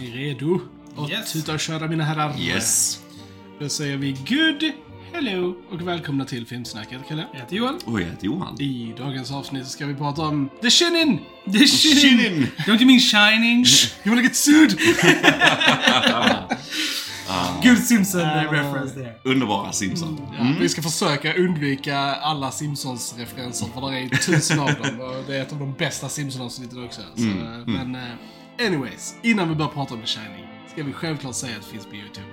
Är ni redo? Och Yes. tuta och köra mina herrar. Yes. Då säger vi good, hello och välkomna till Filmsnacket, Kalle. Jag heter Johan. Och jag heter Johan. I dagens avsnitt ska vi prata om The Shinin! The Shining! Don't you mean Shining? You wanna get sued? Good Simpson reference there. Underbara Simpson. Ja, Vi ska försöka undvika alla Simpsons-referenser för det är tusen av dem och det är ett av de bästa Simpsons-avsnitten också. Så, Men eh, anyways, innan vi börjar prata om The Shining ska vi självklart säga att det finns på YouTube.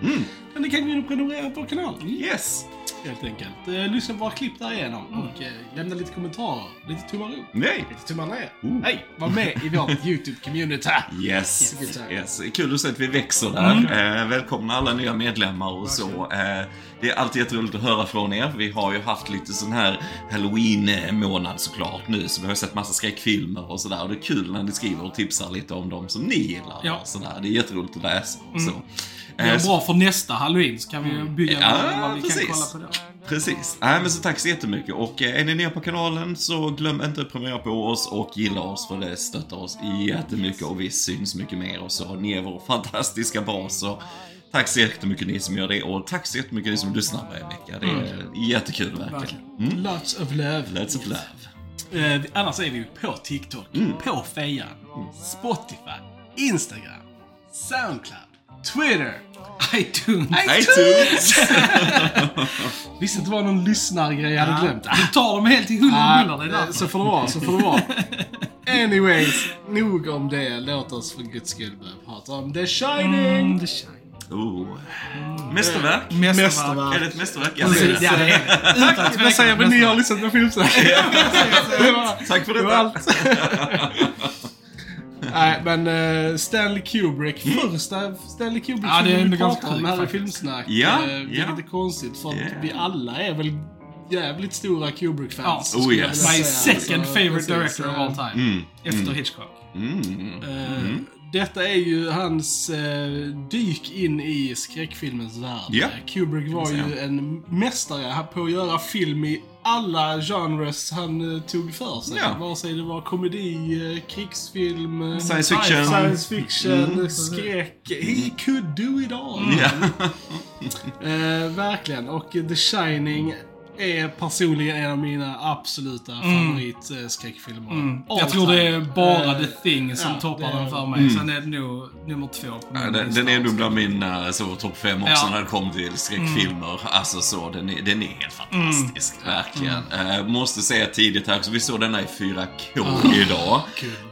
Men ni kan gå in och prenumerera på vår kanal. Yes. Helt enkelt. Eh, lyssna på våra klipp därigenom och eh, lämna lite kommentarer, lite tummar upp. Nej. Lite tummar ner. Hej! Var med i vårt YouTube-community. Yes. Yes. Kul att se att vi växer där. Eh, välkomna alla nya medlemmar och så. Eh, det är alltid jätteroligt att höra från er. Vi har ju haft lite sån här halloween-månad såklart nu, så vi har sett massa skräckfilmer och sådär. Och det är kul när ni skriver och tipsar lite om dem som ni gillar. Ja. Och sådär. Det är jätteroligt att läsa och så. Det Eh, är så- bra för nästa halloween, så kan vi ju bygga Ja, vad vi precis. kan kolla på då. Precis. Nej, men så tack så jättemycket. Och eh, är ni nya på kanalen så glöm inte att prenumerera på oss och gilla oss för det stöttar oss jättemycket och vi syns mycket mer och så. Ni är vår fantastiska bas och tack så jättemycket ni som gör det och tack så jättemycket ni som lyssnar varje vecka. Det är jättekul verkligen. Mm. Lots of love. Let's of love. Eh, annars är vi på TikTok, på Fejan, Spotify, Instagram, Soundcloud, Twitter, iTunes. iTunes! Visste inte det var någon lyssnargrej jag hade glömt. Du tar dem helt det är eh, därför. så får det vara, så får det vara. Anyways, nog om det. Låt oss för guds skull börja prata om The Shining. Mm, The Shining. Oh. Mästerverk? Mästerverk. Är det ett mästerverk? Jag Precis, säger Ja, det. det är det. Utan Vad säger tvekan. vi? Ni har lyssnat på Filmsnack. Det Tack för det var detta. allt. Nej, men eh, Stanley Kubrick. Första Stanley Kubrick Ja, det är vi ändå pratar ganska om här i. Filmsnack. Ja, eh, vilket ja. är konstigt för att Yeah. vi alla är väl jävligt stora Kubrick-fans. Ja. Oh, yes. My second Så, favorite precis, director of all time. Efter Hitchcock. Mm. Eh, Detta är ju hans eh, dyk in i skräckfilmens värld. Eh, Kubrick var ju en mästare här på att göra film i alla genres han eh, tog för sig. Ja. Vare sig det var komedi, eh, krigsfilm, eh, Science fiction. science fiction skräck. He could do it all. Ja. Eh, verkligen. Och The Shining är personligen en av mina absoluta favoritskräckfilmer. Mm. Jag tror det är bara Eh, The Thing som ja, toppar den för mig. Sen är det nog nummer två på min Ja, den, den är nog bland mina så, topp fem också Ja. när det kommer till skräckfilmer. Alltså så, den är, den är helt fantastisk. Verkligen. Eh, måste säga tidigt här, så vi såg denna i 4K idag.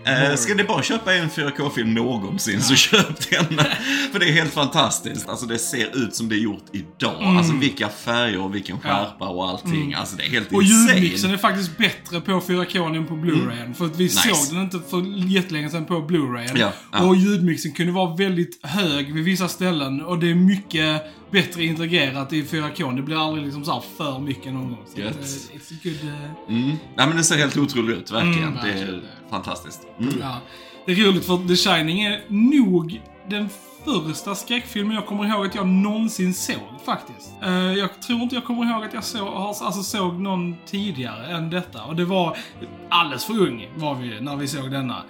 Eh, ska ni bara köpa en 4K-film någonsin så köp den. För det är helt fantastiskt. Alltså det ser ut som det är gjort idag. Alltså vilka färger och vilken skärpa och allting. Alltså det är helt Och insane. ljudmixen är faktiskt bättre på 4K än på Blu-rayen. För att vi Nice. såg den inte för jättelänge sedan på Blu-rayen. Ja, ja. Och ljudmixen kunde vara väldigt hög vid vissa ställen. Och det är mycket bättre integrerat i 4K. Det blir aldrig liksom så för mycket någon gång. Så Gött. eh, it's a good... eh, Mm. Ja, men det ser helt otroligt ut, verkligen. Mm, det är verkligen. fantastiskt. Mm. Ja. Det är roligt för The Shining är nog den första skräckfilmen jag kommer ihåg att jag någonsin såg faktiskt. Eh, jag tror inte jag kommer ihåg att jag såg, alltså, såg någon tidigare än detta. Och det var alldeles för ung var vi när vi såg denna.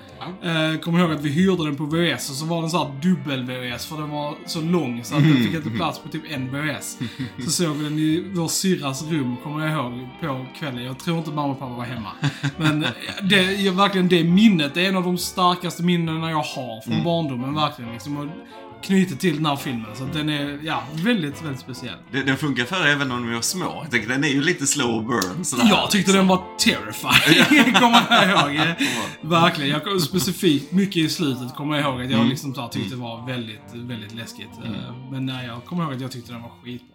Uh, kommer ihåg att vi hyrde den på VHS och så var den så här dubbel-VHS för den var så lång så att den fick inte plats på typ en VHS. Så såg vi den i vår syrras rum, kommer jag ihåg, på kvällen. Jag tror inte mamma och pappa var hemma. Men eh, det, är verkligen det minnet, det är en av de starkaste minnena jag har från barndomen verkligen. Liksom, och knutet till den här filmen. Så den är, ja, väldigt, väldigt speciell. Det- Den funkar för även om vi var små. Jag tänker, den är ju lite slow burn sådär. Jag tyckte den var terrifying, kommer jag ihåg. Verkligen. Jag, specifikt, mycket i slutet kommer jag ihåg att jag liksom så här, tyckte det var väldigt, väldigt läskigt. Eh, Men nej, jag kommer ihåg att jag tyckte den var skitbra.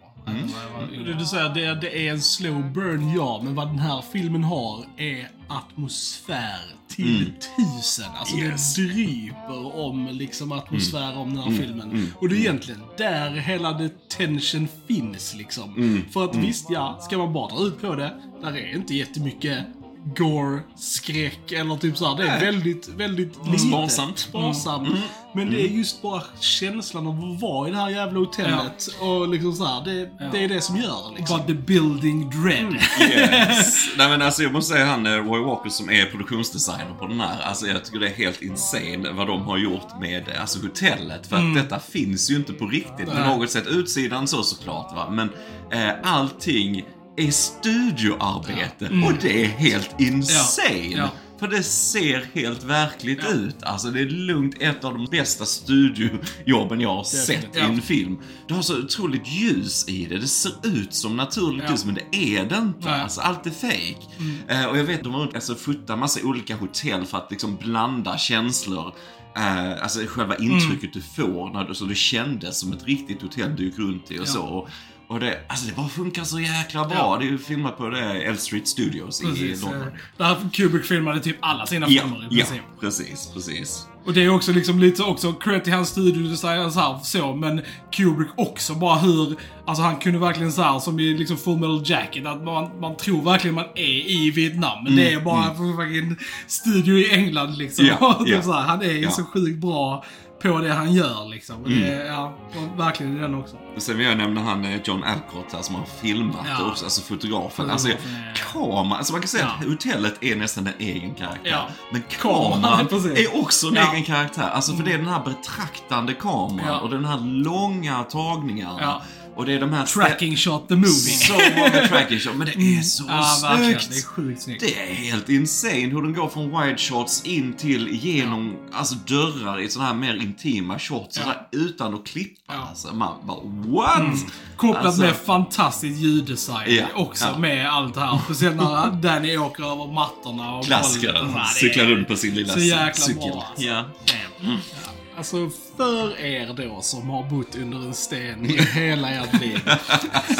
Yngre. Det Du säger det, det är en slow burn, ja. Men vad den här filmen har är atmosfär till tusen. Alltså Yes. det dryper om liksom atmosfär om den här filmen. Och det är egentligen där hela the tension finns liksom. För att visst, ja, ska man bara dra ut på det, där är inte jättemycket gore, skräck eller typ så här. Det är väldigt, väldigt litet. Sparsamt. Sparsamt. Men det är just bara känslan av att vara i det här jävla hotellet. Och liksom så här, det, det är det som gör det liksom. Bara the building dread. Yes. Nej men alltså jag måste säga han eh, Roy Walker som är produktionsdesigner på den här. Alltså jag tycker det är helt insane vad de har gjort med eh, alltså, hotellet. För att detta finns ju inte på riktigt på Nej. något sätt. Utsidan så såklart va. Men eh, allting är studioarbete och det är helt insane. Ja. För det ser helt verkligt ut. Alltså det är lugnt ett av de bästa studiojobben jag har sett i Ja. en film. Du har så otroligt ljus i det. Det ser ut som naturligt Ja. ljus men det är det inte. Nej. Alltså allt är fake. Eh, och jag vet de har alltså, fotat massa olika hotell för att liksom blanda känslor. Eh, alltså själva intrycket du får när du, så det kändes som ett riktigt hotell du gick runt i och så. Och, och det, alltså det bara funkar så jäkla bra. Ja. Det är ju filmat på det L Street Studios i Precis. London. eh, Där Kubrick filmade typ alla sina Ja, filmer i ja, princip. precis, precis. Och det är också liksom lite också cred till hans studiodesign så, här, så, men Kubrick också bara hur, alltså han kunde verkligen så här, som i liksom Full Metal Jacket, att man, man tror verkligen man är i Vietnam, men det är bara en fucking studio i England liksom. Mm, Ja, Och typ så här, han är ju Ja. så sjukt bra på det han gör liksom. Det, Mm. är- ja, verkligen i den också. Och sen vill jag nämna han eh, John Alcott här som har filmat Ja. det också, alltså fotografen. Alltså Fotografen är- kamera, alltså man kan säga Ja. att hotellet är nästan en egen karaktär. Ja. Men Kameran, kameran är också en. Egen karaktär. Alltså för det är den här betraktande kameran Ja. och den här långa tagningarna. Ja. Och det är de här... Tracking shot the movie. Så många tracking shot, men det är så ja, verkligen. snyggt. Det är sjukt snyggt. Det är helt insane hur den går från wide shots in till genom alltså dörrar i sådana här mer intima shots Ja. sådär, utan att klippa. Ja. Alltså, man bara what? Kopplat Alltså- med fantastisk ljuddesign Ja, också ja. med allt det här. Speciellt när Danny åker över mattorna och och är Cyklar runt på sin lilla så cykel. bra alltså. Ja. Damn. Alltså, för er då som har bott under en sten i hela ert liv.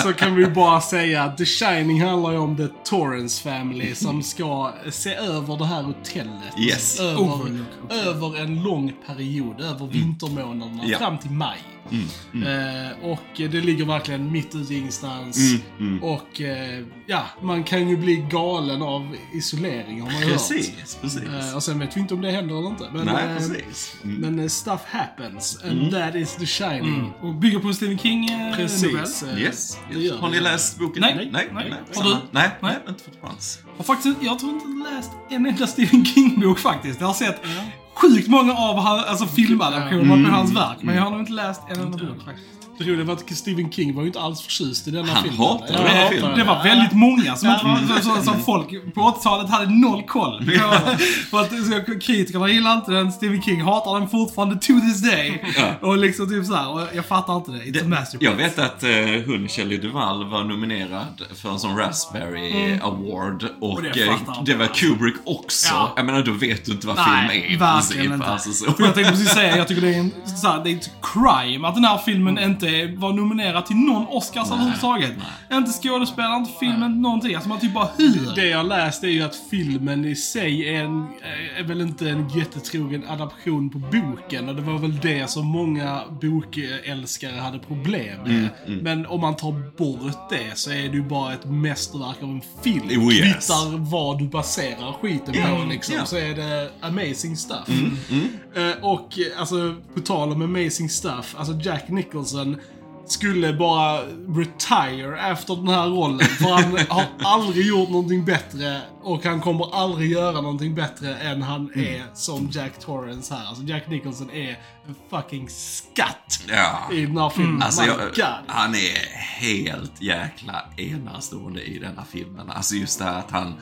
så kan vi bara säga att The Shining handlar ju om The Torrance Family som ska se över det här hotellet. Yes. Över, Overlook Hotel. över en lång period, över vintermånaderna, Ja. fram till maj. Eh, och det ligger verkligen mitt ute i ingenstans. Mm, mm. Och eh, ja, man kan ju bli galen av isolering har man ju hört. Precis, precis. Eh, och sen vet vi inte om det händer eller inte. Men, Nej, precis. Mm. men stuff happens, and that is the shining. Och bygger på en Stephen King-novell. Precis. eh, Yes. det gör Har ni läst boken? Nej. nej, nej. Nej. nej. Har du? Nej, nej, inte fått chans. Och faktiskt, jag tror inte jag läst en enda Stephen King-bok faktiskt. Jag har sett sjukt många av han, alltså filmadaptionerna Mm. på hans verk. Men jag har nog inte läst en enda bok faktiskt. Det roliga var att Stephen King var ju inte alls förtjust i denna Han filmen. hatar Ja, den här han filmen. hatar Det var väldigt många som, inte så, som folk på 80-talet hade noll koll. på. För att så, kritikerna gillar inte den, Stephen King hatar den fortfarande to this day. Ja. Och liksom typ så här, och jag fattar inte det. It's a masterpiece. Jag vet att uh, hon, Shelley Duvall, var nominerad för en sån Raspberry Award. Och, Och det eh, det var. Kubrick också. Ja. Jag menar, då vet du inte vad Nej, film är verkligen princip. inte. Alltså, så. Jag tänkte precis säga, jag tycker det är en så här, det är ett crime att den här filmen inte var nominerad till någon Oscars Nej, överhuvudtaget. Inte skådespelare, inte film, inte någonting. Alltså man typ bara, hur? Det jag läst är ju att filmen i sig är, en, är väl inte en jättetrogen adaption på boken. Och det var väl det som många bokälskare hade problem med. Mm, Men om man tar bort det så är det ju bara ett mästerverk av en film. Oh, yes. Kvittar vad du baserar skiten på liksom. ja. Så är det amazing stuff. Mm, Eh, och alltså, på tal om amazing stuff. Alltså Jack Nicholson skulle bara retire efter den här rollen. För han har aldrig gjort någonting bättre och han kommer aldrig göra någonting bättre än han Mm. är som Jack Torrance här. Alltså Jack Nicholson är en fucking skatt Ja. i den här filmen. Alltså, My jag, han är helt jäkla enastående i denna filmen. Alltså just det här att han,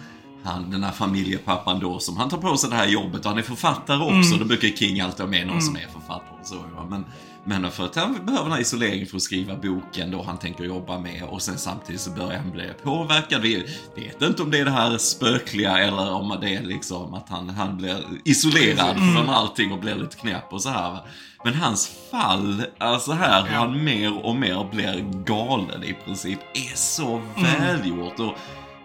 han, den här familjepappan då, som han tar på sig det här jobbet och han är författare också. Då brukar King alltid ha med någon som är författare och så. Men, men för att han behöver den här isoleringen för att skriva boken då han tänker jobba med och sen samtidigt så börjar han bli påverkad. Vi vet inte om det är det här spökliga eller om det är liksom att han, han blir isolerad från allting och blir lite knäpp och så här. va. Men hans fall, alltså här, hur han mer och mer blir galen i princip, är så välgjort. Och,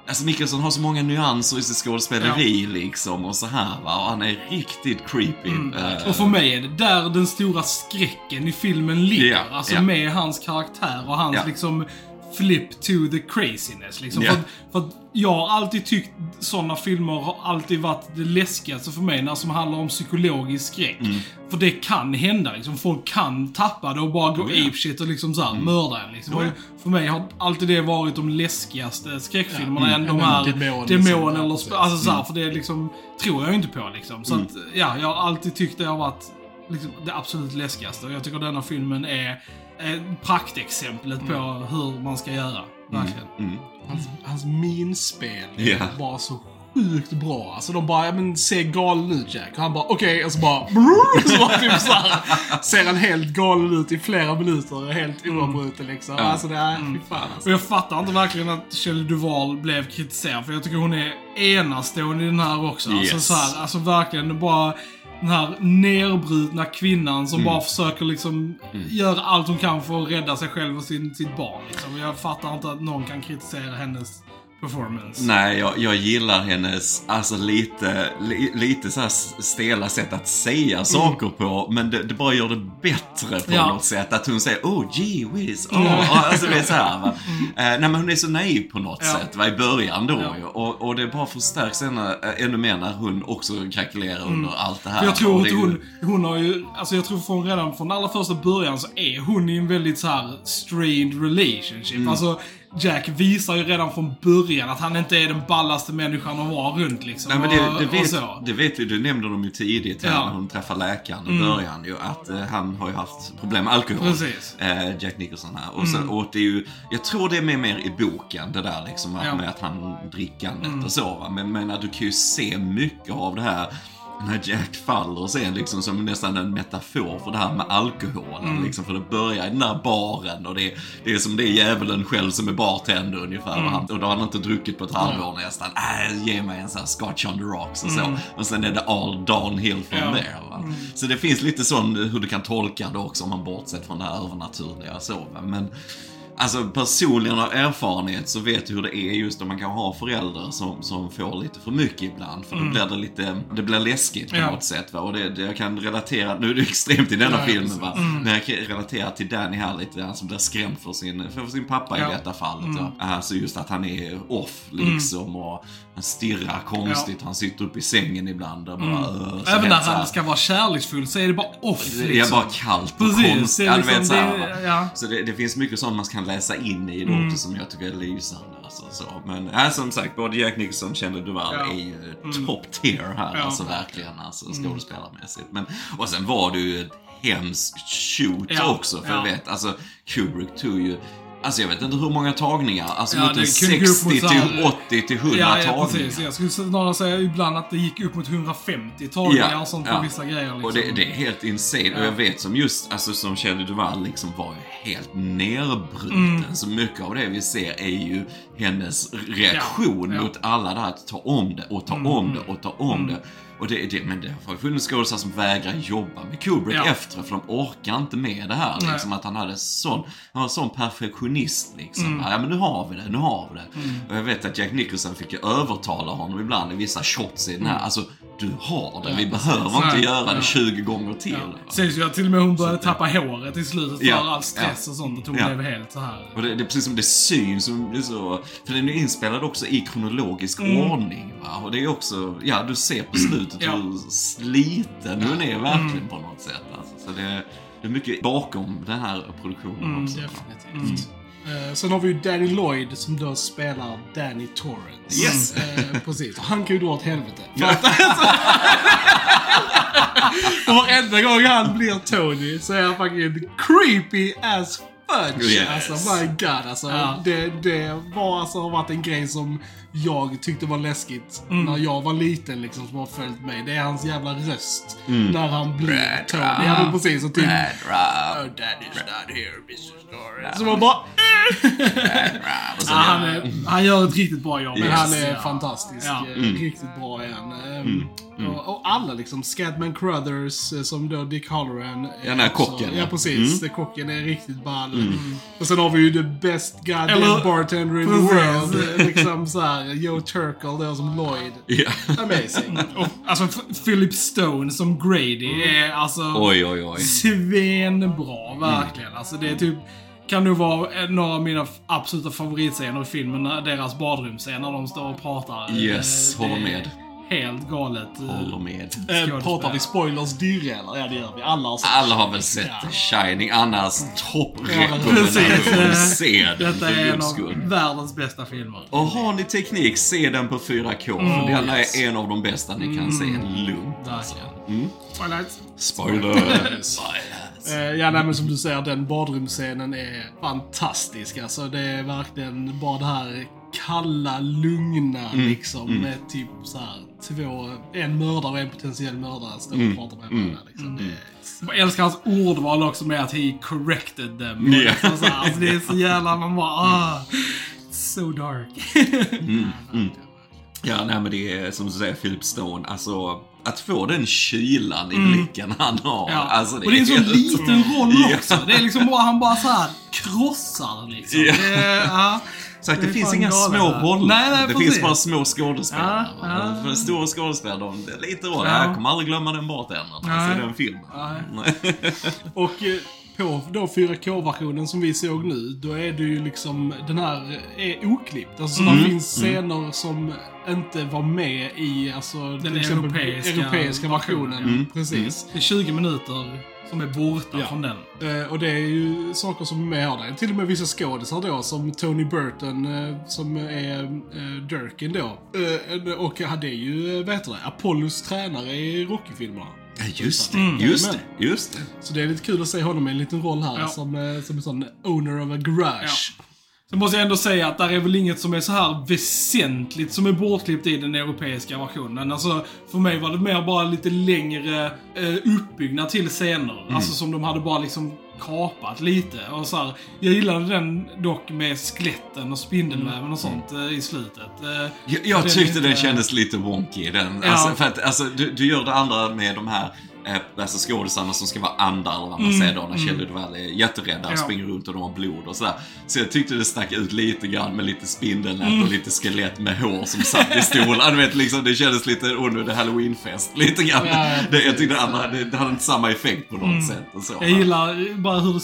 alltså Mikkelsen har så många nyanser i sitt skådespeleri liksom och så här va. Och han är riktigt creepy. Eh, Och för mig är det där den stora skräcken i filmen ligger. Ja, alltså ja. med hans karaktär och hans Ja. liksom flip to the craziness. Liksom. Ja. För, att- för att jag har alltid tyckt sådana filmer har alltid varit det läskigaste för mig när som handlar om psykologisk skräck. Mm. För det kan hända liksom. Folk kan tappa det och bara gå Oh. Mm. apeshit och liksom såhär mörda en. Liksom. Oh. Och För mig har alltid det varit de läskigaste skräckfilmerna än de här demon, demon, liksom, eller... sp- Alltså såhär, för det liksom tror jag inte på liksom. Mm. Så att, ja, jag har alltid tyckt det har varit liksom, det absolut läskigaste. Och jag tycker denna filmen är är praktexemplet på hur man ska göra. Verkligen. Mm. Hans, hans minspel Ja. bara så sjukt bra. Alltså de bara, ja men ser galen ut Jack. Och han bara, okej, och så bara, brrr, så bara typ så här, ser han helt galen ut i flera minuter, helt oavbruten liksom. Ja. Alltså det är, fy fan alltså. Och jag fattar inte verkligen att Shelley Duvall blev kritiserad, för jag tycker hon är enastående i den här också. Alltså, Yes. så här, alltså verkligen bara den här nerbrutna kvinnan som bara försöker liksom göra allt hon kan för att rädda sig själv och sin, sitt barn. Liksom. Jag fattar inte att någon kan kritisera hennes performance. Nej, jag, jag gillar hennes, alltså lite, li, lite så här stela sätt att säga saker på, men det, det bara gör det bättre på Ja. något sätt. Att hon säger oh gee whiz, oh, alltså det är så här va. Eh, nej men hon är så naiv på något Ja. sätt va, i början då Ja. och, och det bara förstärks ännu, äh, ännu mer när hon också krackelerar under allt det här. För jag tror att ju- hon, hon har ju, alltså jag tror från redan från allra första början så är hon i en väldigt så här strained relationship. Mm. Alltså Jack visar ju redan från början att han inte är den ballaste människan att vara runt liksom. Nej men det, det, vet, det vet vi, det nämnde de ju tidigt här Ja. Mm. när hon träffar läkaren i början ju, att eh, han har ju haft problem med alkohol. Precis. Mm. Eh, Jack Nicholson här. Och, sen, och det är ju, jag tror det är med mer i boken det där liksom, att, Ja. Mm. med att han drickandet och så va. Men, men att du kan ju se mycket av det här när Jack faller sen liksom som nästan en metafor för det här med alkoholen. Mm. Liksom, för det börjar i den där baren och det, det är som det är djävulen själv som är bartender ungefär. Mm. Och, han, och då har han inte druckit på ett halvår nästan. Äh, ge mig en sån här scotch on the rocks och så. Och sen är det all downhill from Mm. Ja. there. Va? Så det finns lite sån hur du kan tolka det också om man bortsett från det här övernaturliga. Så? Men Alltså personligen av erfarenhet så vet jag hur det är just om man kan ha föräldrar som, som får lite för mycket ibland. För då blir det lite, det blir läskigt på Mm. Ja. något sätt. Va? Och det, det, jag kan relatera, nu är det extremt i denna Ja, filmen va. Mm. Men jag kan relatera till Danny här lite, han som blir skrämd för sin, för sin pappa Ja. i detta fallet. Va? Alltså just att han är off liksom och han stirrar konstigt, han sitter upp i sängen ibland och bara mm. så Även när han ska vara kärleksfull så är det bara off det är liksom. bara kallt och Precis, konstigt. det Ja, liksom- vet, så, här, det- ja. så det, det finns mycket sånt man kan läsa in i det Mm. också som jag tycker är lysande. Alltså, så. Men äh, som sagt, både Jack Nicholson och Shelley Duvall Ja. är ju top tier här. Ja. Alltså verkligen, alltså skådespelarmässigt. Men, och sen var det ju ett hemskt shoot Ja, också. För ja. jag vet, alltså Kubrick tog ju Alltså jag vet inte hur många tagningar. Alltså Ja, mot en det kunde gå upp 60 mot så här- till 80 till 100 Ja, ja tagningar. precis. Jag skulle snarare säga ibland att det gick upp mot 150 tagningar och sånt på ja. vissa grejer. Liksom. Och det, det är helt insane. Och Ja. jag vet som just, alltså som Shelley Duvall liksom var helt nerbruten. Mm. Så mycket av det vi ser är ju hennes reaktion Ja, Mm, ja. mot alla det här att ta om det och ta om det och ta om det. Och det, det, men det har funnits skådespelare som vägrar jobba med Kubrick Ja. efter för de orkar inte med det här. Nej. Liksom, att han hade sån, han var sån perfektionist liksom. Mm. Ja men nu har vi det, nu har vi det. Och jag vet att Jack Nicholson fick ju övertala honom ibland i vissa shots i den Mm. här. Alltså, du har det, vi behöver inte Nej. göra det Ja. 20 gånger till. Ja. Sägs ju att till och med hon började tappa håret i slutet för Ja, all stress och sånt. Att hon Ja. blev helt så här. Och det, det är precis som det syns, som det så, för den är inspelad också i kronologisk ordning. Va? Och det är också, ja du ser på slutet Mm. Ja. Mm. hur sliten hon är verkligen på något sätt. Alltså. Så det, det är mycket bakom den här produktionen Mm, också. Definitivt. Eh, sen har vi ju Danny Lloyd som då spelar Danny Torrance. Yes. Eh, precis. Och han kan ju dra åt helvete. För att, och varenda gång han blir Tony så är han fucking creepy as fudge. Yes. Alltså my god alltså. Ja. Det, det var alltså har varit en grej som jag tyckte var läskigt Mm. när jag var liten liksom som har följt mig. Det är hans jävla röst. När han blir Tony. Ja men precis. Och typ, Brad Rob, Oh, daddy's not here, Mrs. Torrance. Så man bara... Brad Rob. Och sen, Ja, han, är, han gör ett riktigt bra jobb. Men Yes. han är Ja. fantastisk. Ja. eh, Riktigt bra är Ehm, Och, och alla liksom, Scatman Crothers eh, som då Dick Halloran. Ja, den här också- kocken, Ja, precis. Den Kocken är riktigt ball. Och sen har vi ju the best goddamn Eller- bartender in the world. eh, liksom såhär, Joe Turkel då som Lloyd. ja. Amazing. Och, alltså, Philip Stone som Grady är alltså Oj, oj, oj. svinbra, verkligen. Alltså det är typ... kan nog vara eh, några av mina absoluta favoritscener i filmen. Deras badrumsscen när de står och pratar. Yes, Eh, det håller med. Helt galet. eh, Håller med. Eh, Skådespelare. pratar vi spoilers dirre eller? Ja, det gör vi. Alla har sett Alla har väl sett Ja. Shining, annars topprekommendation. Se den Detta för är en av världens bästa filmer. Och har ni teknik, se den på 4K. för denna yes. är en av de bästa ni kan se lugnt. Alltså. Twilight. Spoiler! Eh, ja, nej, men som du säger, den badrumsscenen är fantastisk. Alltså, det är verkligen bara det här kalla, lugna liksom. Med typ så här två, en mördare och en potentiell mördare står och pratar med varandra. Liksom. Det är, Jag älskar hans ordval också med att he corrected them. Ja. Liksom så här, alltså, det är så jävla, man bara ah, so dark. Ja, nej men det är som du säger, Philip Stone. Alltså, att få den kylan i blicken han har. Ja. Alltså, och det är en så helt- liten roll Ja. också. Det är liksom bara, han bara så här krossar liksom. Ja. Det, ja. Sagt, det, Det finns inga galet, små roller. Nej, nej, det precis. finns bara små skådespelare. Ja, ja. För stora skådespelare, de, det är lite roll. Ja. Jag kommer aldrig glömma den bartendern. Alltså, den filmen. Och eh, på då 4K-versionen som vi såg nu, då är det ju liksom, den här är oklippt. Alltså så Mm. det finns scener som inte var med i, alltså Den till exempel europeiska europeiska versionen. versionen. Precis. Det är 20 minuter som är borta Ja. från den. Eh, och det är ju saker som är med här. Till och med vissa skådisar då, som Tony Burton, eh, som är uh, Durkin då. Eh, och ja, det är ju, uh, vad heter det, Apollos tränare i Rocky-filmerna. Ja, just det. Mm. Just det. Just det. Så det är lite kul att se honom i en liten roll här Ja. som, eh, som en sån owner of a garage. Sen måste jag ändå säga att där är väl inget som är så här väsentligt som är bortklippt i den europeiska versionen. Alltså, för mig var det mer bara lite längre eh, uppbyggnad till scener. Alltså som de hade bara liksom kapat lite. Och så här, jag gillade den dock med skeletten och spindelväven och sånt eh, i slutet. Eh, Jag, jag tyckte är den inte- kändes lite wonky den. Ja. Alltså, för att, alltså, du, du gör det andra med de här alltså skådisarna som ska vara andar eller vad man säger då när Shelley Duvall är jätterädda och Mm. Ja. springer runt och de har blod och sådär. Så jag tyckte det stack ut lite grann med lite spindelnät Mm. och lite skelett med hår som satt i stolar. Du vet liksom, det kändes lite onödig halloweenfest. Lite grann. Ja, ja, det, jag tyckte det andra, det, det hade inte samma effekt på något sätt. Och så. Mm. Jag gillar bara hur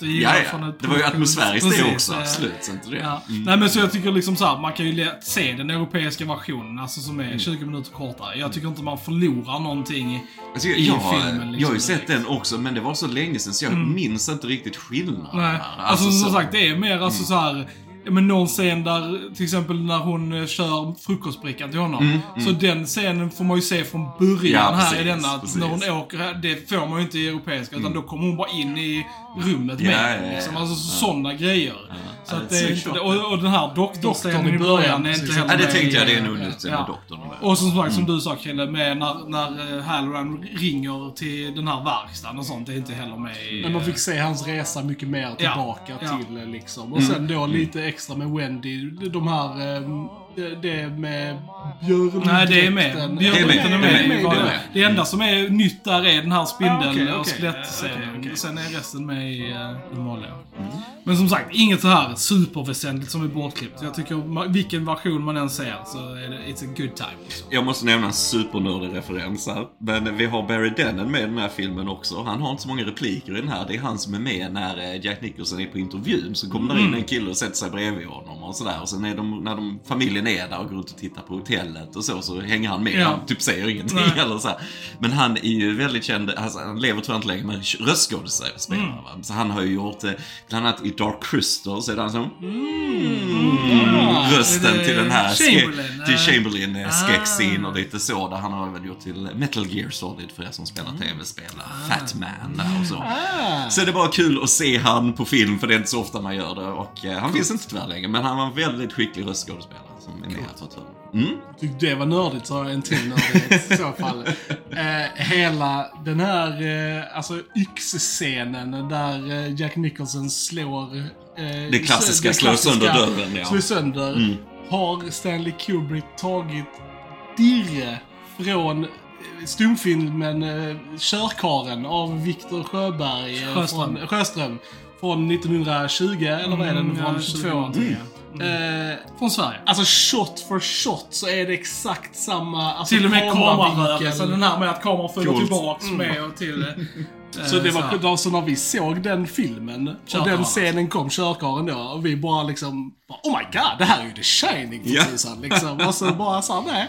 det gillar Ja, ja. Det var ju atmosfäriskt det också, eh, absolut. Så inte det. Mm. Nej men så jag tycker liksom så här, man kan ju lätt se den europeiska versionen, alltså som Mm. är 20 minuter kortare. Jag tycker inte man förlorar någonting Alltså, jag, jag, filmen. Liksom, jag har ju sett den också, men det var så länge sedan så jag minns inte riktigt skillnaden. Nej. här. Alltså, som så- sagt, det är mer alltså så här. Men någon scen där, till exempel när hon eh, kör frukostbrickan till honom. Så den scenen får man ju se från början Mm, Ja, här precis, i denna. Att precis. när hon åker, här, det får man ju inte i europeiska. Utan då kommer hon bara in i rummet med. ja, ja, liksom. Alltså sådana grejer. Så att det är och, och den här doktorscenen Doktorn i i början, är inte heller Ja, det tänkte jag. Det är nog nytt med Ja. doktorn. och som sagt, Mm. som du sa Kille, med när, när eh, Halloran ringer till den här verkstaden och sånt, det är inte heller med i... Men man fick se hans resa mycket mer tillbaka Ja. Mm. till eh, liksom. Och sen då lite extra med Wendy, de här, ehm, det, med björn Nej, det är med. dräkten. Björndräkten är med. det är med, det är. Det enda som är nytt där är den här spindel Ah, okej, och okej. skelettscenen. Okej, okej. Sen är resten med i uh, den vanliga. Mm. Men som sagt, inget så här superväsentligt som är bortklippt. Jag tycker vilken version man än ser så är det it's a good time. Liksom. Jag måste nämna en supernördig referens här. Men vi har Barry Dennen med i den här filmen också. Han har inte så många repliker i den här. Det är han som är med när eh, Jack Nicholson är på intervjun. Så kommer Mm. det in en kille och sätter sig bredvid honom och sådär. Och sen är de, när de, familjen är där och går runt och tittar på hotellet och så, så hänger han med. Ja. Han typ säger ingenting Nej. eller så här. Men han är ju väldigt känd, alltså, han lever jag inte längre, men röstskådespelare. Mm. va. Så han har ju gjort, eh, bland annat Dark Crystal så är det han som Ah, rösten är det till den här Chamberlain? till Ah. Chamberlain eh, skräckscen Ah. och lite så. Där han har väl gjort till Metal Gear Solid för er som spelar tv-spel. Fat Man och så. Ah. Så det är bara kul att se han på film för det är inte så ofta man gör det. Och eh, han finns inte tyvärr längre men han var en väldigt skicklig röstskådespelare som är med här för turen. Mm. Tyckte det var nördigt så har jag en till nördighet i så fall. Eh, hela den här eh, alltså yxscenen där eh, Jack Nicholson slår... Eh, Det klassiska, det slå sönder dörren, ja. Slå sönder. Mm. Har Stanley Kubrick tagit dirre från eh, stumfilmen eh, Körkaren av Viktor Sjöberg. eh, Sjöström. Från, Sjöström. Från 1920, eller vad är den? Mm, Från ja, 22? 2003. Eh, Från Sverige. Alltså shot for shot så är det exakt samma... Alltså, Till och med kamerarörelsen, den här med att kameran följer Coolt. tillbaks med och till... Så det var så när vi såg den filmen och Körkaren. den scenen kom, körkaren då, och vi bara liksom bara, Oh my god, det här är ju The Shining för Ja. tusan liksom. Och så bara såhär, nej.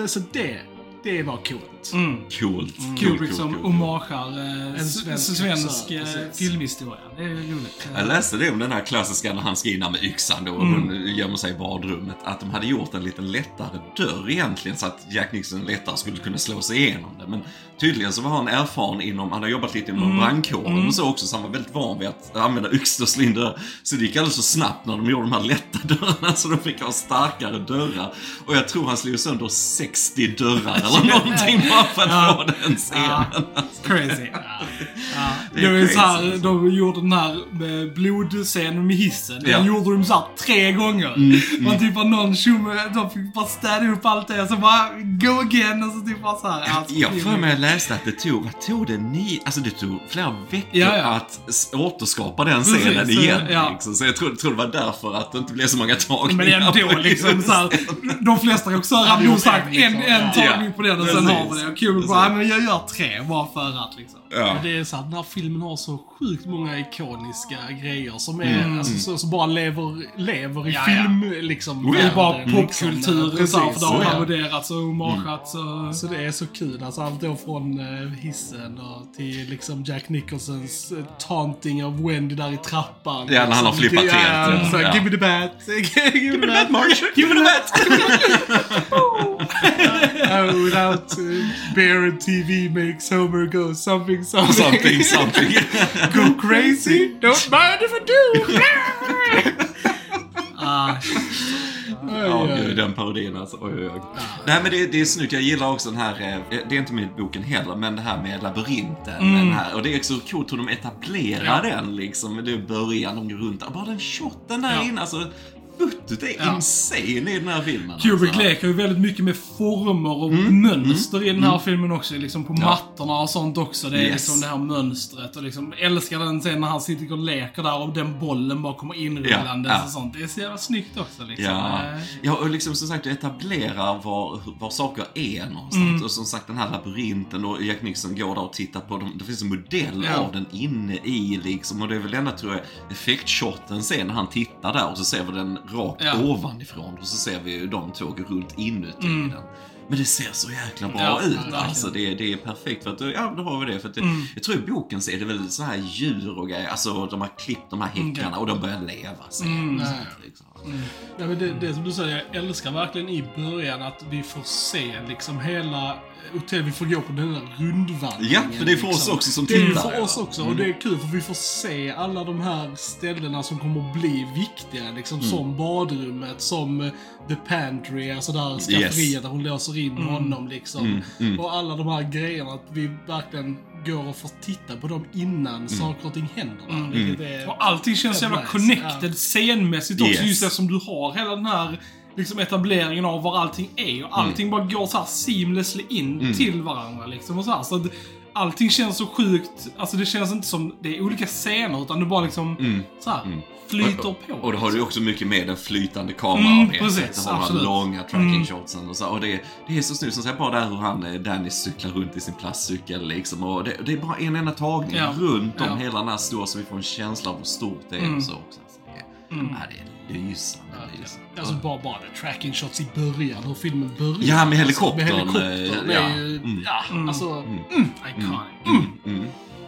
Eh, Så det, det var coolt. Mm. Coolt. Cool, Kubrick cool, som cool. homagear eh, En svensk svensk eh, filmhistoria. Det är roligt. Jag läste det om den här klassiska när han ska in med yxan då och hon gömmer sig i badrummet. Att de hade gjort en lite lättare dörr egentligen så att Jack Nixon lättare skulle kunna slå sig igenom det. Men tydligen så var han erfaren inom, han har jobbat lite inom brandkåren och så också så han var väldigt van vid att använda yxor och slå in dörrar. Så det gick alldeles så snabbt när de gjorde de här lätta dörrarna så de fick ha starkare dörrar. Och jag tror han slog sönder 60 dörrar eller någonting bara för att få den scenen. Ja. Crazy. Ja. Det Det är så här, crazy. de gjorde den här med blodscenen med hissen. Ja. Den gjorde de så här tre gånger. Man typ var någon tjomme, de fick bara städa upp allt det så bara go again och så typ bara så här. Alltså, Jag för mig jag läste att det tog, vad tog det ni, alltså det tog flera veckor Ja, ja. att återskapa den Precis, scenen så, igen. ja. Liksom. Så jag tror, tror det var därför att det inte blev så många tagningar. Men ändå liksom just så här, den. De flesta regissörer hade nog sagt en, en Ja. tagning på den och sen har vi det. Och Kubrick bara, "Ja, men jag gör tre bara för att liksom. Ja. Men Det är så att den här filmen har så sjukt många ikoniska grejer som är, alltså, så, som bara lever, lever i Ja, ja. film, liksom. Det är bara världen, popkultur liksom. för det har Ja. parodierats och homageats och... Så det är så kul. Alltså allt då från uh, hissen och till liksom Jack Nicholsons uh, taunting av Wendy där i trappan. Ja, när han har Liksom. flippat ja, helt, ja. Så, Ja. Give me the bat. Give me the bat. March! Give me the bat. oh, without beer and TV makes Homer go something, something. Something, something. go crazy. Don't mind if I do. Ah, Ja, gud, den parodin alltså. Oj, oj, oj. Nej, men det, det är snyggt. Jag gillar också den här, eh, det är inte med boken heller, men det här med labyrinten. Mm. Den här, och det är så coolt hur de etablerar den liksom. Det är början, de går runt. Bara den shotten där Ja. inne, alltså. Fotot är Ja. insane i den här filmen. Kubrick alltså. leker ju väldigt mycket med former och mönster i den här filmen också. Liksom på Mm. Ja. mattorna och sånt också. Det är Yes. liksom det här mönstret. Och liksom, älskar den sen när han sitter och leker där och den bollen bara kommer inrullandes Ja, och sånt. Det är så jävla snyggt också liksom. Ja. Eh, ja, och liksom som sagt, etablerar var, var saker är någonstans. Mm. Och som sagt, den här labyrinten och Jack Nixon går där och tittar på dem. Det finns en modell av den inne i liksom. Och det är väl denna, tror jag, effektshoten sen när han tittar där och så ser vi den rakt Ja. ovanifrån. Och så ser vi ju de två gå runt inuti den. Men det ser så jäkla bra Mm. Ja, ut. Alltså, det, det är perfekt. För att, ja, då har vi det. För att det, Mm. Jag tror i boken så är det väl så här djur och grejer. Alltså, de har klippt de här häckarna och de börjar leva sen. Mm. sånt, liksom. Ja, men det, det som du säger, jag älskar verkligen i början att vi får se liksom hela hotellet. Vi får gå på den här rundvandringen. Ja, för det är för oss liksom. också som Det är för oss också. Och det är kul för vi får se alla de här ställena som kommer att bli viktiga. Liksom Mm. som badrummet, som eh, the pantry, alltså där skafferiet där hon låser in honom liksom. Mm, Och alla de här grejerna, att vi verkligen går och får titta på dem innan Mm. saker och ting händer. där, Vilket är... Och allting känns jävla Nice, connected scenmässigt också. Yes. Just eftersom du har hela den här liksom etableringen av var allting är. Och allting bara går så här seamlessly in till varandra liksom. Och så här. Så att allting känns så sjukt. Alltså det känns inte som det är olika scener utan det bara liksom så här, flyter på. Och då har du också mycket med den flytande Mm, kameraarbetet. precis, du har de. Mm. här långa tracking shotsen och så. Och det, det är så snyggt. Som sagt, bara där hur han, eh, Danny cyklar runt i sin plastcykel liksom. Och det, det är bara en enda tagning Ja, runt om ja. hela den här stora så vi får en känsla av hur stort det är Mm. och så också. Så det, är, ja, det är lysande, lysande. Alltså bara, bara tracking shots i början, hur filmen börjar. Ja, med Alltså, helikoptern, med helikoptern eh, är ja. ju, Mm. ja, alltså, Iconic. Mm.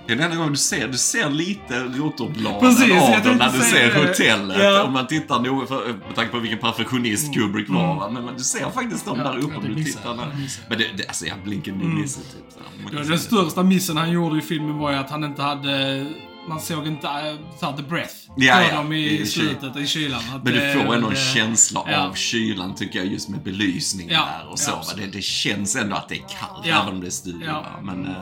Det är den enda gången du ser, du ser lite rotorbladen Precis, av dem när du ser det. hotellet. Ja. Om man tittar nog, för, med tanke på vilken perfektionist Kubrick var. va. Men, du ser faktiskt dem Ja, där uppe ja, om du tittar där. Men det, det, alltså jag blinkar nu missar typ. Så Ja, den största missen han gjorde i filmen var ju att han inte hade... Man såg inte äh, så här, the breath Ja, på ja, dem i, i slutet, i kylan. Men du får ändå en känsla ja. av kylan tycker jag just med belysningen Ja, där och så. ja, det, det känns ändå att det är kallt även om det är studio. Men, eh,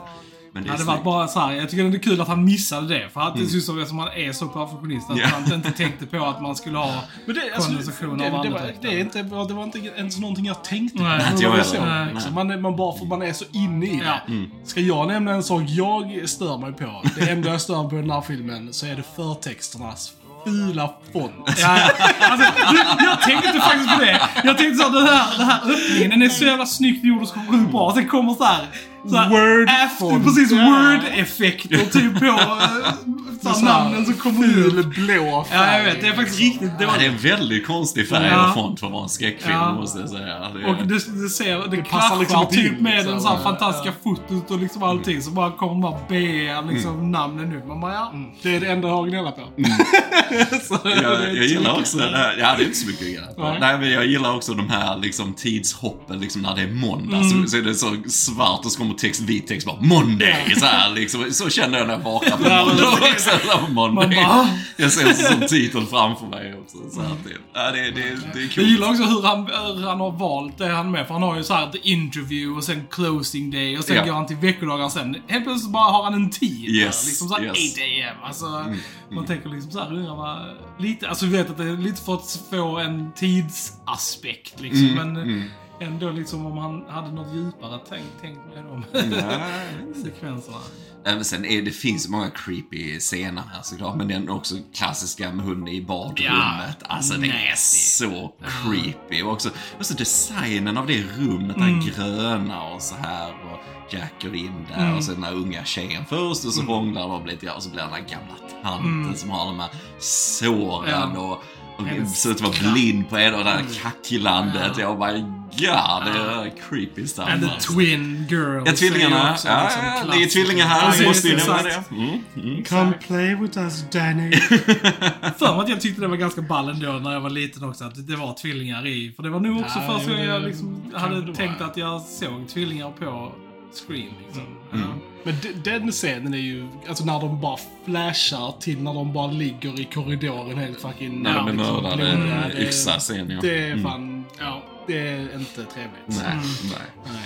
men det hade varit bara så här, jag tycker det är kul att han missade det. För att det syns som att han är så perfektionist att Ja. han inte tänkte på att man skulle ha Men det, alltså, kondensation det, av det, var, det, är inte, det var inte ens någonting jag tänkte på. Nej, inte jag heller. liksom. Man, är- man bara för man är så inne i det. Ja. Mm. Ska jag nämna en sak jag stör mig på? Det enda jag stör mig på i den här filmen så är det förtexternas fula font. Ja. Alltså, jag tänkte faktiskt på det. Jag tänkte så, den här, den här öppningen, den är så jävla snyggt gjord och så bra. Sen kommer så här, så här Word font. Precis, word-effekter typ på eh, så här, namnen som kommer ut. blå färg. Ja, jag vet. Det är faktiskt riktigt Ja, det är dåligt. en väldigt konstig färg Ja. och font för att vara en skräckfilm, Ja. måste jag säga. Det är... Och det, det ser, det, passar kraschar liksom typ in, med liksom. den så här Ja, fantastiska fotot och liksom allting. Så bara kommer bara be liksom namnen ut. Man bara, ja. Det är det enda jag har att gnälla på. Så det är Jag, jag gillar också, ja det är inte så mycket att gilla på. Nej. Men jag gillar också de här liksom tidshoppen, liksom när det är måndag Mm. så, så är det så svart och så kommer text, vit text bara Monday! Så, här, liksom, så känner jag när jag vaknar på måndag också. så Monday. Bara, Jag ser också som titel framför mig också. Så det, ja, det, det, det är Jag coolt. gillar också hur han, hur han har valt det han med. För han har ju så här the interview och sen closing day och sen Ja. går han till veckodagar sen. Helt plötsligt bara har han en tid. Yes, där, liksom såhär yes. 8 am. Alltså, man tänker liksom såhär, undrar vad... Lite, alltså vi vet att det är lite för att få en tidsaspekt liksom. men ändå liksom om han hade något djupare tänk, tänk med de sekvenserna. Men sen är det finns många creepy scener här såklart, men den också klassiska med hunden i badrummet. Ja, alltså det är så creepy. Och också, också designen av det rummet, det Mm. här gröna och så här. Och Jack går in där och så den här unga tjejen först och så Mm. hånglar de lite och så blir den här gamla tanten som har de här såren Ja. och och ser ut att vara blind på en och det här kacklandet. Ja. Jag bara, god, det är creepy stuff. And the alltså. twin girls. Ja, tvillingarna. är också Ja, liksom ja, det är tvillingar här. Vi måste ju nämna det. Mm, mm. Come play with us Danny. för mig att jag tyckte det var ganska ball ändå när jag var liten också, att det var tvillingar i. För det var nog också Ja, första gången jag liksom hade tänkt vara. att jag såg tvillingar på screen. Liksom. Mm. Ja. Men de- den scenen är ju, alltså när de bara flashar till när de bara ligger i korridoren helt fucking... När de är liksom mördade. Yxa-scen, ja. Det är Mm. fan, ja, det är inte trevligt. Nej, Mm. nej. Nej.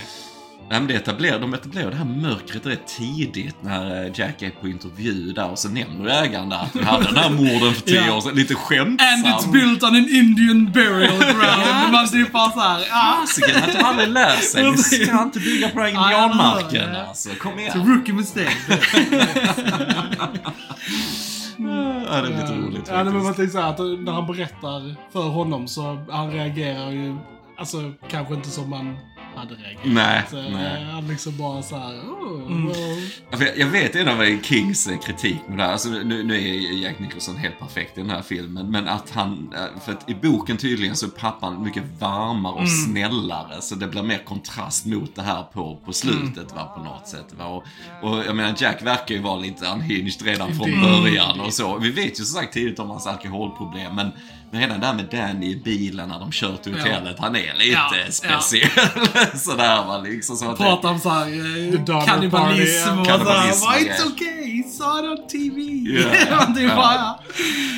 Nej, men det etablerar, de etablerar det här mörkret rätt tidigt när eh, Jack är på intervju där och så nämner ägaren där att vi hade den här morden för tio Ja. år sedan. Lite skämtsamt. And it's built on an Indian burial ground. Man typ bara såhär, ja. Fasiken att de aldrig lär sig. Vi ska inte bygga på den här indianmarken alltså. Kom It's a igen. rookie mistake. Ja, det är lite roligt Ja, men man faktiskt. tänker så här att när han berättar för honom så han reagerar ju, alltså kanske inte som man hade reagerat. Nej, så, nej. eh, Han liksom bara så här, oh, Mm. well. Ja, för Jag jag vet en av Kings eh, kritik med det här. Alltså, nu, nu är Jack Nicholson helt perfekt i den här filmen. Men att han, eh, för att i boken tydligen så är pappan mycket varmare och snällare. Så det blir mer kontrast mot det här på, på slutet va, på något sätt. Va? Och, och jag menar Jack verkar ju vara lite unhinged redan från början och så. Vi vet ju som sagt tidigt om hans alkoholproblem. Men redan där med Danny i bilen när de kör till Ja. hotellet. Han är lite Ja, ja. speciell. Sådär va, liksom. Som att det- Pratar om såhär Donner kannibalism och ja. såhär, Kannibalism, "Why, ja. it's okay, he saw it on TV. Ja, Man typ ja. bara, ja.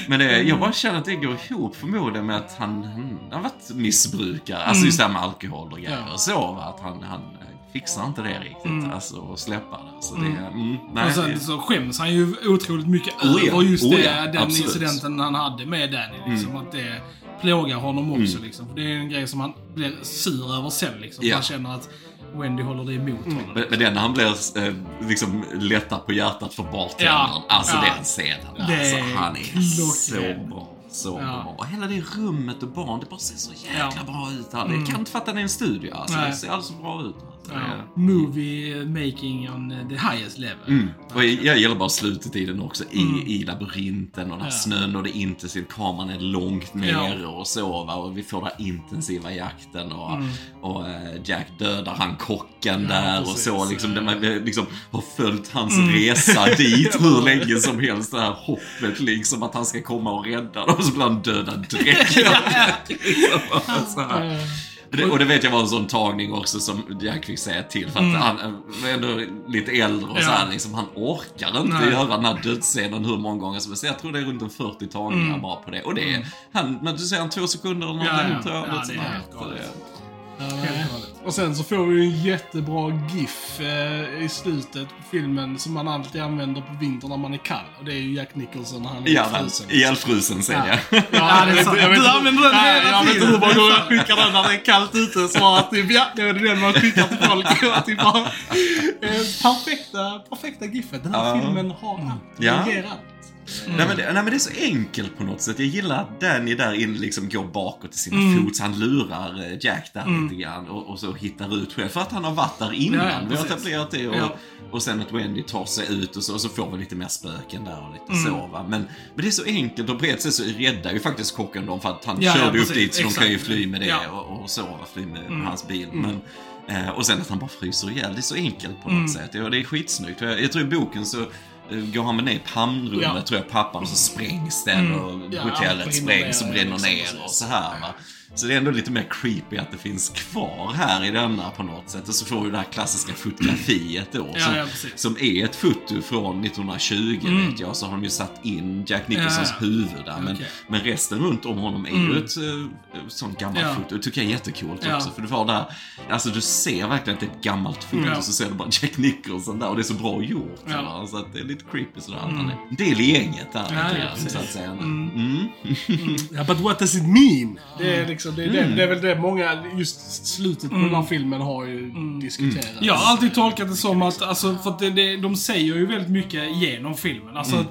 Men det, jag bara känner att det går ihop förmodligen med att han, han har varit missbrukare. Alltså just det här med alkohol och grejer Ja. och så. va, Att han, han eh, fixar inte det riktigt. Alltså att släppa det. Så det, mm, nej, Och sen det- så skäms han ju otroligt mycket Oh ja, över just oh det, ja, den absolut. incidenten han hade med Danny. Liksom, Mm. Att det plågar honom också. Liksom. För det är en grej som han blir sur över sen. Liksom. Ja. Han känner att Wendy håller det emot honom. men, men den när han blir eh, liksom lättad på hjärtat för bartendern. Ja, Alltså ja. den scenen. Det Alltså, han är klockren. så bra. Så Ja. bra. Och hela det rummet och barn, det bara ser så jäkla Ja. bra ut. här. Jag kan inte fatta att det är en studio. Alltså, Nej. det ser alldeles så bra ut. Det Ja. Movie making on the highest level. Mm. Och jag, gillar bara slutet i den också, i, Mm. i labyrinten och den här Ja. snön och det intensivt, kameran är långt ner Ja. och så va? och vi får den här intensiva jakten och, Mm. och eh, Jack dödar han kocken Ja, där och precis. så liksom, där man liksom har följt hans Mm. resa dit hur länge som helst, det här hoppet liksom att han ska komma och rädda dem och så blir han dödad direkt. liksom, så här. Det, och det vet jag var en sån tagning också som Jack fick säga till. För att han eh, var ändå lite äldre och Ja. så här, liksom, han orkar inte Nej. göra den här dödsscenen hur många gånger som helst. Jag tror det är runt en 40 tagningar bara på det. Och det är, han, men du säger han två sekunder eller Ja, någonting ja. tror jag. Ja, det är helt galet. Helt. Och sen så får vi en jättebra GIF eh, i slutet på filmen som man alltid använder på vintern när man är kall. Och det är ju Jack Nicholson när han är Ja, frusen. ihjälfrusen sen ja. Ja, Ja, det är jag vet- sant. jag vet Du inte- använder den hela Jag vet inte tiden. hur många gånger jag skickar den när det är kallt ute. Svarar typ ja, det är den man skickar till folk. Typ bara, eh, perfekta, perfekta GIFet. Den här filmen har allt. Ja. Allt. Nej, men det, nej men det är så enkelt på något sätt. Jag gillar att Danny där inne liksom går bakåt i sina fots. Han lurar eh, Jack där lite grann och, och så hittar ut själv. För att han har varit där innan. Ja, ja, vi har etablerat det. Och, Ja. och sen att Wendy tar sig ut och så, och så får vi lite mer spöken där och lite så va. Men, men det är så enkelt och på ett sätt så räddar ju faktiskt kocken dem för att han Ja, ja, körde upp precis. dit så de kan ju Exakt. fly med det Ja. och, och så, va, fly med hans bil. Men, eh, och sen att han bara fryser ihjäl. Det är så enkelt på något sätt. Ja, det är skitsnyggt. Jag, jag tror i boken så går han med ner i pannrummet, Ja. tror jag, pappan, så sprängs den och Ja, hotellet sprängs och brinner ner, liksom, ner och så här va. Så det är ändå lite mer creepy att det finns kvar här i denna på något sätt. Och så får vi det här klassiska fotografiet då. Ja, som, ja. Mm. som är ett foto från 1920 vet jag. Så har de ju satt in Jack Nicholsons Ja, ja. huvud där. Men, Okej. men resten runt om honom är ju ett uh, sånt gammalt Ja. foto. Det tycker jag är jättecoolt Ja. också. För det var där, alltså du ser verkligen att det är ett gammalt foto. Ja. Så ser du bara Jack Nicholson där och det är så bra gjort. Ja. Så att det är lite creepy sådär. att Han är en del i gänget där. Ja, ja, så att säga. Mm. Ja, but what does it mean? Det är, liksom, det, är Mm. det, det är väl det många, just slutet på den här filmen har ju diskuterats. Jag har alltid tolkat det som att, alltså, för att det, det, de säger ju väldigt mycket genom filmen. Alltså,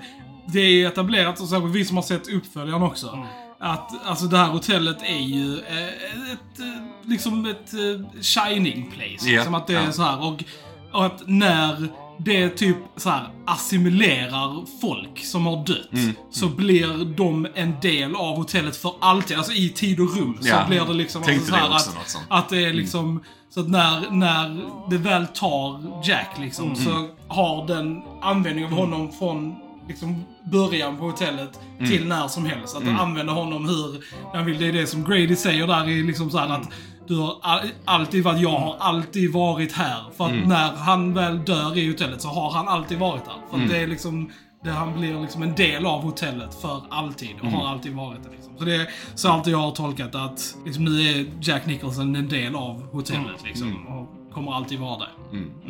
det är etablerat, och särskilt vi som har sett uppföljaren också, att alltså, det här hotellet är ju eh, ett, liksom ett eh, shining place. Ja, Som att det är så här och, och att när det typ så här assimilerar folk som har dött, Mm, så blir de en del av hotellet för alltid. Alltså i tid och rum. Så Ja. blir det liksom alltså, så här att, att det är liksom, så att när, när det väl tar Jack liksom, så har den användning av honom från liksom början på hotellet till när som helst. Att mm. använda honom hur han vill. Det är det som Grady säger där, är liksom så här att du har all, alltid varit, jag har alltid varit här. För att när han väl dör i hotellet så har han alltid varit där. För att det är liksom, det, han blir liksom en del av hotellet för alltid och har alltid varit det. Liksom. Så det är så alltid jag har tolkat att liksom, nu är Jack Nicholson en del av hotellet liksom. Och kommer alltid vara det.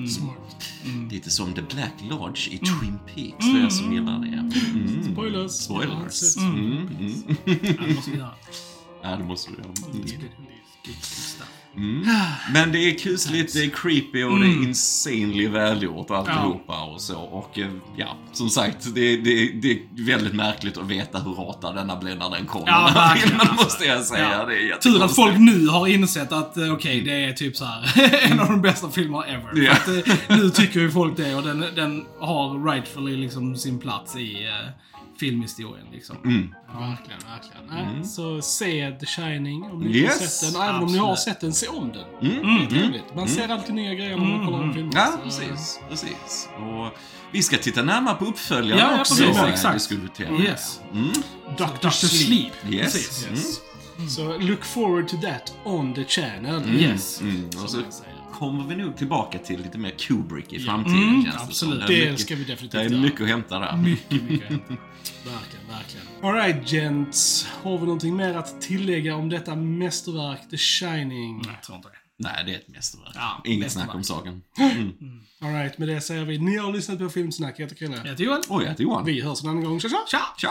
Smart. Lite som The Black Lodge i Twin Peaks, för er som gillar det. Mm. Spoilers. Spoilers. Ja, Mm. Mm. Ja, det måste vi göra. Ja, det måste vi göra. Mm. Men det är kusligt, det är creepy och det är insanely välgjort alltihopa och så. Och eh, ja, som sagt, det, det, det är väldigt märkligt att veta hur ratad denna blev när den kom. Ja, den här filmen, alltså. måste jag säga. Ja. Det är Tur att folk nu har insett att eh, okej, det är typ så här en av de bästa filmerna ever. Ja. För att, eh, nu tycker ju folk det och den, den har rightfully liksom sin plats i eh, filmhistorien liksom. Mm. Verkligen, verkligen. Nej, Så se The Shining om ni inte Yes, har sett den. Även om ni har absolut. sett den, se om den. Mm. Det är trevligt. Man ser alltid nya grejer när man kollar en film. Ja, precis. precis. Och vi ska titta närmare på uppföljaren Ja, ja, också. precis, eh, exakt. Yes. Mm. Dr. Sleep. Yes. Precis. Yes. Så look forward to that on the channel. Yes. Mm. Och så. Kommer vi nog tillbaka till lite mer Kubrick i framtiden, Mm, känns det absolut. som. är Det mycket- ska vi definitivt Det är göra. mycket att hämta där. Mycket, mycket. Verkligen, verkligen. Alright gents. Har vi någonting mer att tillägga om detta mästerverk, The Shining? Jag tror inte det. Nej, det är ett mästerverk. Ja, Inget mästerverk. snack om saken. Alright, med det säger vi. Ni har lyssnat på Filmsnack. Jag heter Chrille. Jag heter Joel. Oj, jag heter Johan. Vi hörs en annan gång. Tja! Tja! Tja!